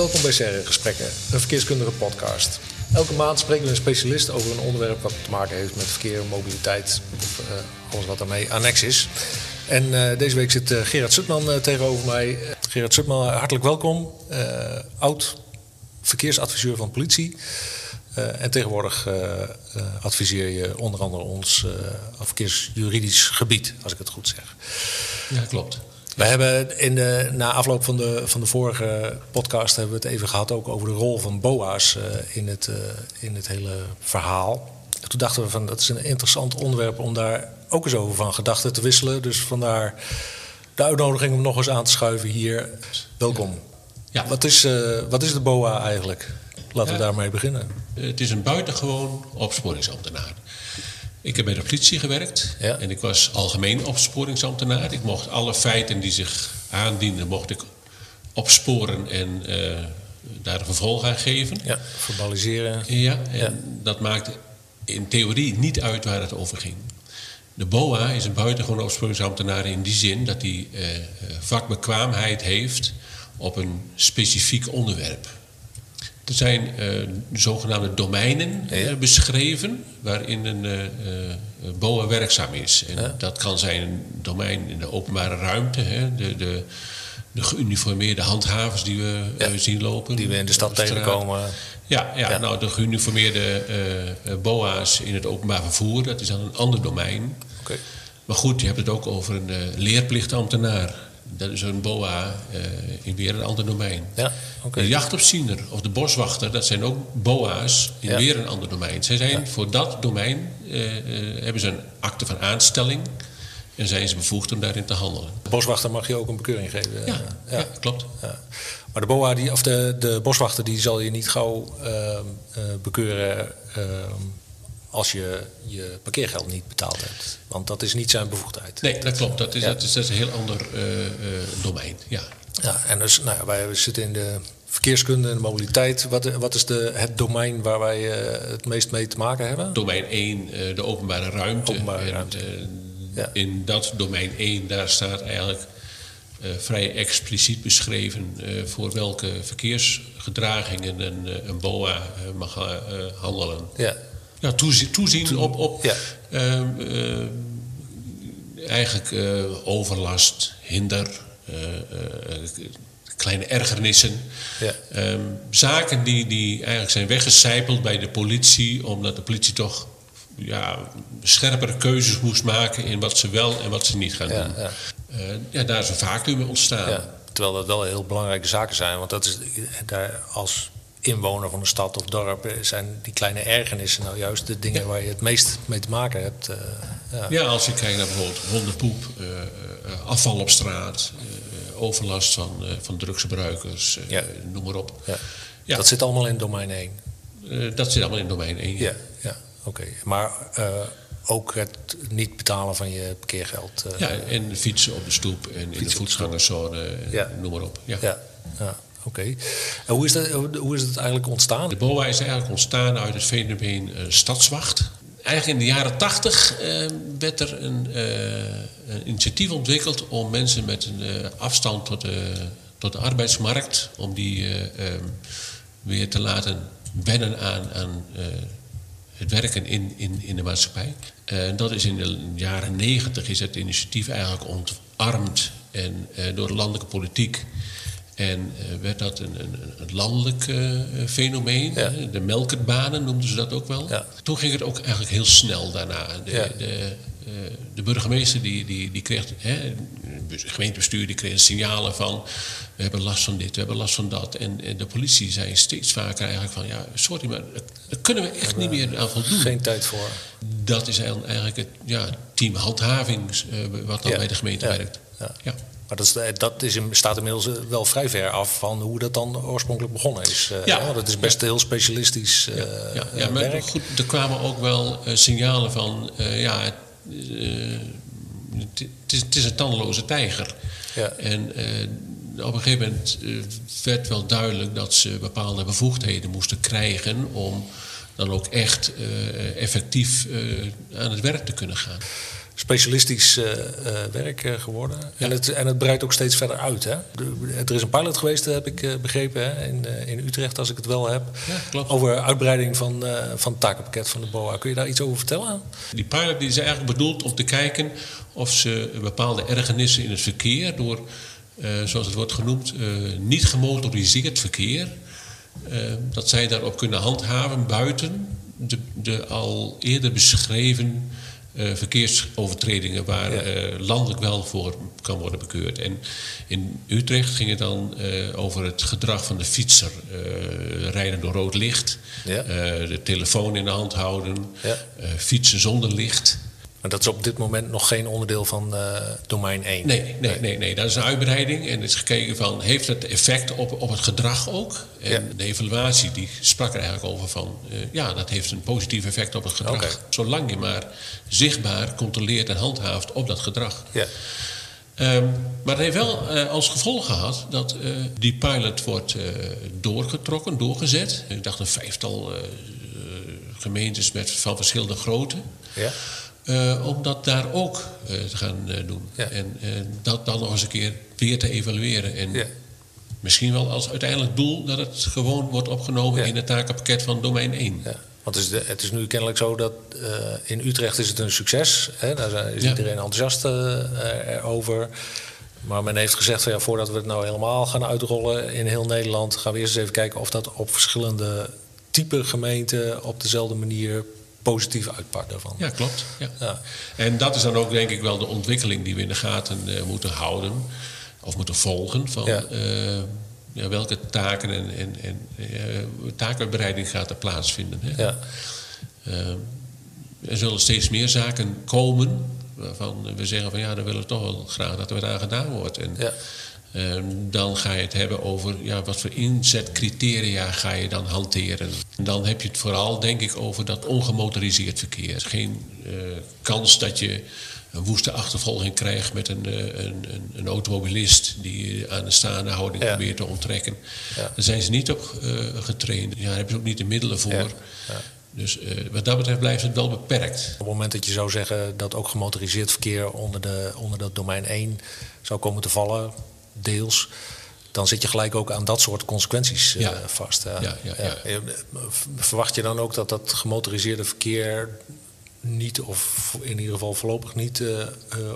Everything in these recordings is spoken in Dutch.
welkom bij Serre Gesprekken, een verkeerskundige podcast. Elke maand spreken we een specialist over een onderwerp wat te maken heeft met verkeer, mobiliteit of uh, alles wat daarmee annex is. En uh, deze week zit uh, Gerard Sutman tegenover mij. Gerard Sutman, hartelijk welkom. oud verkeersadviseur van politie. en tegenwoordig adviseer je onder andere ons verkeersjuridisch gebied, als ik het goed zeg. Ja, klopt. We hebben in de, na afloop van de, van de vorige podcast hebben we het even gehad ook over de rol van BOA's uh, in, het, uh, in het hele verhaal. En toen dachten we van dat is een interessant onderwerp om daar ook eens over van gedachten te wisselen. Dus vandaar de uitnodiging om nog eens aan te schuiven hier. Welkom. Ja. Wat, is, uh, wat is de BOA eigenlijk? Laten ja, we daarmee beginnen. Het is een buitengewoon opsporingsambtenaar. Ik heb bij de politie gewerkt en ik was algemeen opsporingsambtenaar. Ik mocht alle feiten die zich aandienden, mocht ik opsporen en uh, daar een vervolg aan geven. Ja, verbaliseren. Ja, en ja. dat maakte in theorie niet uit waar het over ging. De BOA is een buitengewoon opsporingsambtenaar in die zin dat hij uh, vakbekwaamheid heeft op een specifiek onderwerp. Er zijn uh, zogenaamde domeinen uh, beschreven waarin een uh, BOA werkzaam is. En dat kan zijn een domein in de openbare ruimte, hè, de, de, de geuniformeerde handhavers die we ja. zien lopen. Die we in de stad tegenkomen. Ja, ja, ja, nou de geuniformeerde BOA's in het openbaar vervoer, dat is dan een ander domein. Okay. Maar goed, je hebt het ook over een leerplichtambtenaar dat is een boa uh, in weer een ander domein. Ja, okay. De jachtopziener of de boswachter, dat zijn ook boa's in ja. weer een ander domein. Zij zijn ja. voor dat domein, uh, uh, hebben ze een akte van aanstelling en zijn ze bevoegd om daarin te handelen. De boswachter mag je ook een bekeuring geven? Ja, ja. klopt. Maar de boa, die, of de, de boswachter, die zal je niet gauw ehm, bekeuren ehm, als je je parkeergeld niet betaald hebt. Want dat is niet zijn bevoegdheid. Nee, dat klopt. Dat is, ja. dat is, dat is een heel ander uh, uh, domein. Ja. ja, en dus, nou, wij zitten in de verkeerskunde en de mobiliteit. Wat, wat is de, het domein waar wij uh, het meest mee te maken hebben? Domein 1, de openbare ruimte. Openbare en, ruimte. Ja. In dat domein 1, daar staat eigenlijk vrij expliciet beschreven voor welke verkeersgedragingen een, een BOA mag handelen. Ja ja, toezien, toezien op, op ja. uh, uh, eigenlijk uh, overlast, hinder, kleine ergernissen. Ja. Um, zaken die, die eigenlijk zijn weggecijpeld bij de politie, omdat de politie toch ja, scherpere keuzes moest maken in wat ze wel en wat ze niet gaan ja, doen. Ja. ja, daar is een vacuüm ontstaan. Terwijl dat wel heel belangrijke zaken zijn, want dat is daar als inwoner van een stad of dorp zijn die kleine ergernissen nou juist de dingen waar je het meest mee te maken hebt. Uh, ja. ja. als je kijkt naar bijvoorbeeld hondenpoep, uh, afval op straat, overlast van, van drugsgebruikers, ja. noem maar op. Ja. Dat zit allemaal in domein 1. dat zit allemaal in domein 1. Ja, ja. oké. Okay. Maar ook het niet betalen van je parkeergeld. ja, en fietsen op de stoep en in de voetgangerzone, noem maar op. ja. ja. Okay. En hoe is, dat, hoe is het eigenlijk ontstaan? De BOA is eigenlijk ontstaan uit het fenomeen uh, stadswacht. Eigenlijk in de jaren tachtig uh, werd er een, uh, een, initiatief ontwikkeld om mensen met een afstand tot de, tot de arbeidsmarkt, om die um, weer te laten wennen aan, aan het werken in, in, in de maatschappij. dat is in de jaren negentig is het initiatief eigenlijk ontarmd en door de landelijke politiek en uh, werd dat een, een, een landelijk uh, fenomeen. Ja. De melkertbanen noemden ze dat ook wel. Ja. Toen ging het ook eigenlijk heel snel daarna. De, ja. de, uh, de burgemeester die, die, die kreeg, hè, het gemeentebestuur die kreeg signalen van... we hebben last van dit, we hebben last van dat. En, en de politie zei steeds vaker eigenlijk van... ja, sorry, maar daar kunnen we echt niet meer aan voldoen. Geen tijd voor. Dat is eigenlijk het ja, team handhaving wat dan bij de gemeente werkt. ja. Maar dat, is, dat is, staat inmiddels wel vrij ver af van hoe dat dan oorspronkelijk begonnen is. Ja. Uh, dat is best heel specialistisch ja, ja, ja, maar werk. Goed, er kwamen ook wel signalen van, ja, het, is, het is een tandeloze tijger. Ja. En op een gegeven moment werd wel duidelijk dat ze bepaalde bevoegdheden moesten krijgen om dan ook echt effectief aan het werk te kunnen gaan. Specialistisch uh, werk geworden. En, het, en het breidt ook steeds verder uit. Hè? er is een pilot geweest, heb ik begrepen, hè? In, in Utrecht, als ik het wel heb. Ja, over uitbreiding van, van het takenpakket van de BOA. Kun je daar iets over vertellen? Die pilot die is eigenlijk bedoeld om te kijken of ze bepaalde ergernissen in het verkeer door, zoals het wordt genoemd, niet gemotoriseerd verkeer. dat zij daarop kunnen handhaven buiten de, de al eerder beschreven uh, verkeersovertredingen waar uh, landelijk wel voor kan worden bekeurd. En in Utrecht ging het dan uh, over het gedrag van de fietser. rijden door rood licht, ja. de telefoon in de hand houden, ja. fietsen zonder licht. Maar dat is op dit moment nog geen onderdeel van uh, domein 1? Nee, nee, nee, nee, dat is een uitbreiding. En het is gekeken van, heeft het effect op, op het gedrag ook? En de evaluatie die sprak er eigenlijk over van... Uh, ja, dat heeft een positief effect op het gedrag. Okay. Zolang je maar zichtbaar controleert en handhaaft op dat gedrag. Ja. Um, maar het heeft wel uh, als gevolg gehad dat die pilot wordt doorgetrokken, doorgezet. Ik dacht een vijftal gemeentes met, van verschillende grootte. Ja. Uh, om dat daar ook uh, te gaan uh, doen. Ja. En dat dan nog eens een keer weer te evalueren. En ja. misschien wel als uiteindelijk doel dat het gewoon wordt opgenomen ja. in het takenpakket van domein 1. Want het is, de, het is, nu kennelijk zo dat in Utrecht is het een succes. Hè? Daar is iedereen enthousiast over. Maar men heeft gezegd van ja, voordat we het nou helemaal gaan uitrollen in heel Nederland, gaan we eerst eens even kijken of dat op verschillende type gemeenten op dezelfde manier positief uitpakt daarvan. Ja, klopt. Ja. ja. En dat is dan ook denk ik wel de ontwikkeling die we in de gaten uh, moeten houden. Of moeten volgen. Van ja. Uh, ja, welke taken en, en, en uh, takenbereiding gaat er plaatsvinden. Hè? Ja. er zullen steeds meer zaken komen waarvan we zeggen van ja, dan willen we toch wel graag dat er wat aan gedaan wordt. En, Ehm, dan ga je het hebben over ja, wat voor inzetcriteria ga je dan hanteren. En dan heb je het vooral, denk ik, over dat ongemotoriseerd verkeer. Geen uh, kans dat je een woeste achtervolging krijgt met een, uh, een, een, automobilist die aan de staande houding probeert te onttrekken. Ja. Daar zijn ze niet op uh, getraind. Ja, daar hebben ze ook niet de middelen voor. Ja. Dus wat dat betreft blijft het wel beperkt. Op het moment dat je zou zeggen dat ook gemotoriseerd verkeer onder, de, onder dat domein 1 zou komen te vallen, deels, dan zit je gelijk ook aan dat soort consequenties uh, vast. Ja, ja, ja, Verwacht je dan ook dat dat gemotoriseerde verkeer niet, of in ieder geval voorlopig niet, uh,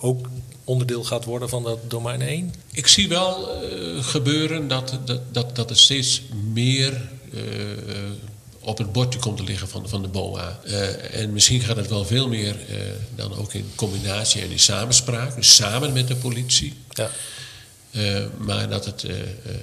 ook onderdeel gaat worden van dat domein 1? Ik zie wel gebeuren dat, dat, dat, dat er steeds meer op het bordje komt te liggen van, van de BOA. en misschien gaat het wel veel meer dan ook in combinatie en in samenspraak, dus samen met de politie. Ja. Uh, maar dat het uh,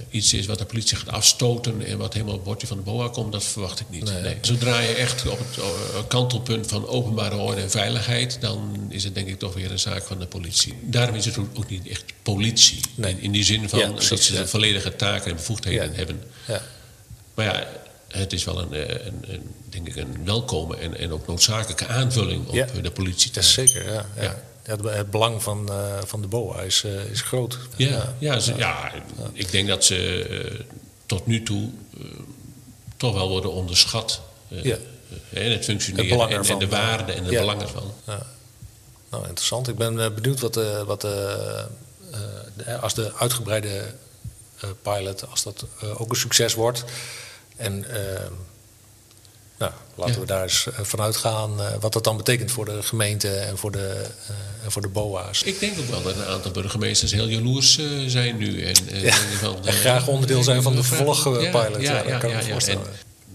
iets is wat de politie gaat afstoten en wat helemaal op het bordje van de BOA komt, dat verwacht ik niet. Nee. Zodra je echt op het kantelpunt van openbare orde en veiligheid, dan is het denk ik toch weer een zaak van de politie. Daarom is het ook niet echt politie. Nee. In, die zin van ja, dat ze de volledige taken en bevoegdheden ja. hebben. Maar ja, het is wel een, een, een, denk ik een welkome en, en ook noodzakelijke aanvulling op de politie. Zeker, ja het, het belang van, uh, van de BOA is, uh, is groot. Ja, ja, ze, ja, ik denk dat ze uh, tot nu toe toch wel worden onderschat. ja. het functioneren het en, en, de waarde en de ja. belangen van. Ja. Nou, interessant. Ik ben benieuwd wat, wat de, als de uitgebreide pilot, als dat ook een succes wordt. En nou, laten we daar eens eh, vanuit gaan uh, wat dat dan betekent voor de gemeente en voor de, en voor de BOA's. Ik denk ook wel dat een aantal burgemeesters heel jaloers zijn nu. En, ja. van, en graag onderdeel zijn van de vervolgpilot. Ja, ja, ja, ja, En,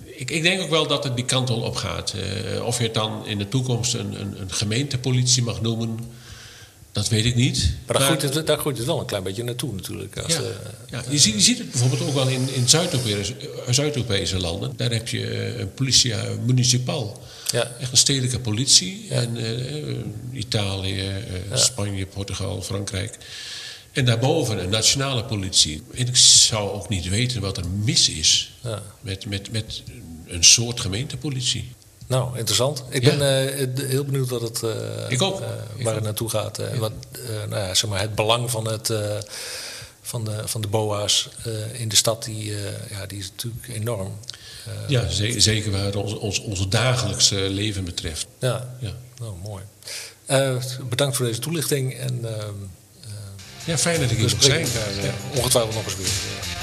ik, ik, denk ook wel dat het die kant al op gaat. of je het dan in de toekomst een, een, een gemeentepolitie mag noemen dat weet ik niet. Maar daar, groeit het, daar groeit het wel een klein beetje naartoe natuurlijk. Als ja, de, ja. Je, ziet, je ziet het bijvoorbeeld ook wel in, in Zuid-Europese landen. Daar heb je eh, een politia municipal. Ja. Echt een stedelijke politie. En uh, Italië, uh, Spanje, Portugal, Frankrijk. En daarboven een nationale politie. En ik zou ook niet weten wat er mis is met, met, met een soort gemeentepolitie. Nou, interessant. Ik ben uh, heel benieuwd wat het, uh, ik ook. Uh, waar het naartoe gaat. Ja. Wat, nou ja, zeg maar het belang van, het, van, de, van de BOA's in de stad, die, ja, die is natuurlijk enorm. ja, zeker, zeker waar ons, ons, ons dagelijkse leven betreft. Ja. ja. Nou, mooi. Bedankt voor deze toelichting. En, uh, ja, fijn dat ik hier mocht zijn. Ongetwijfeld nog eens weer.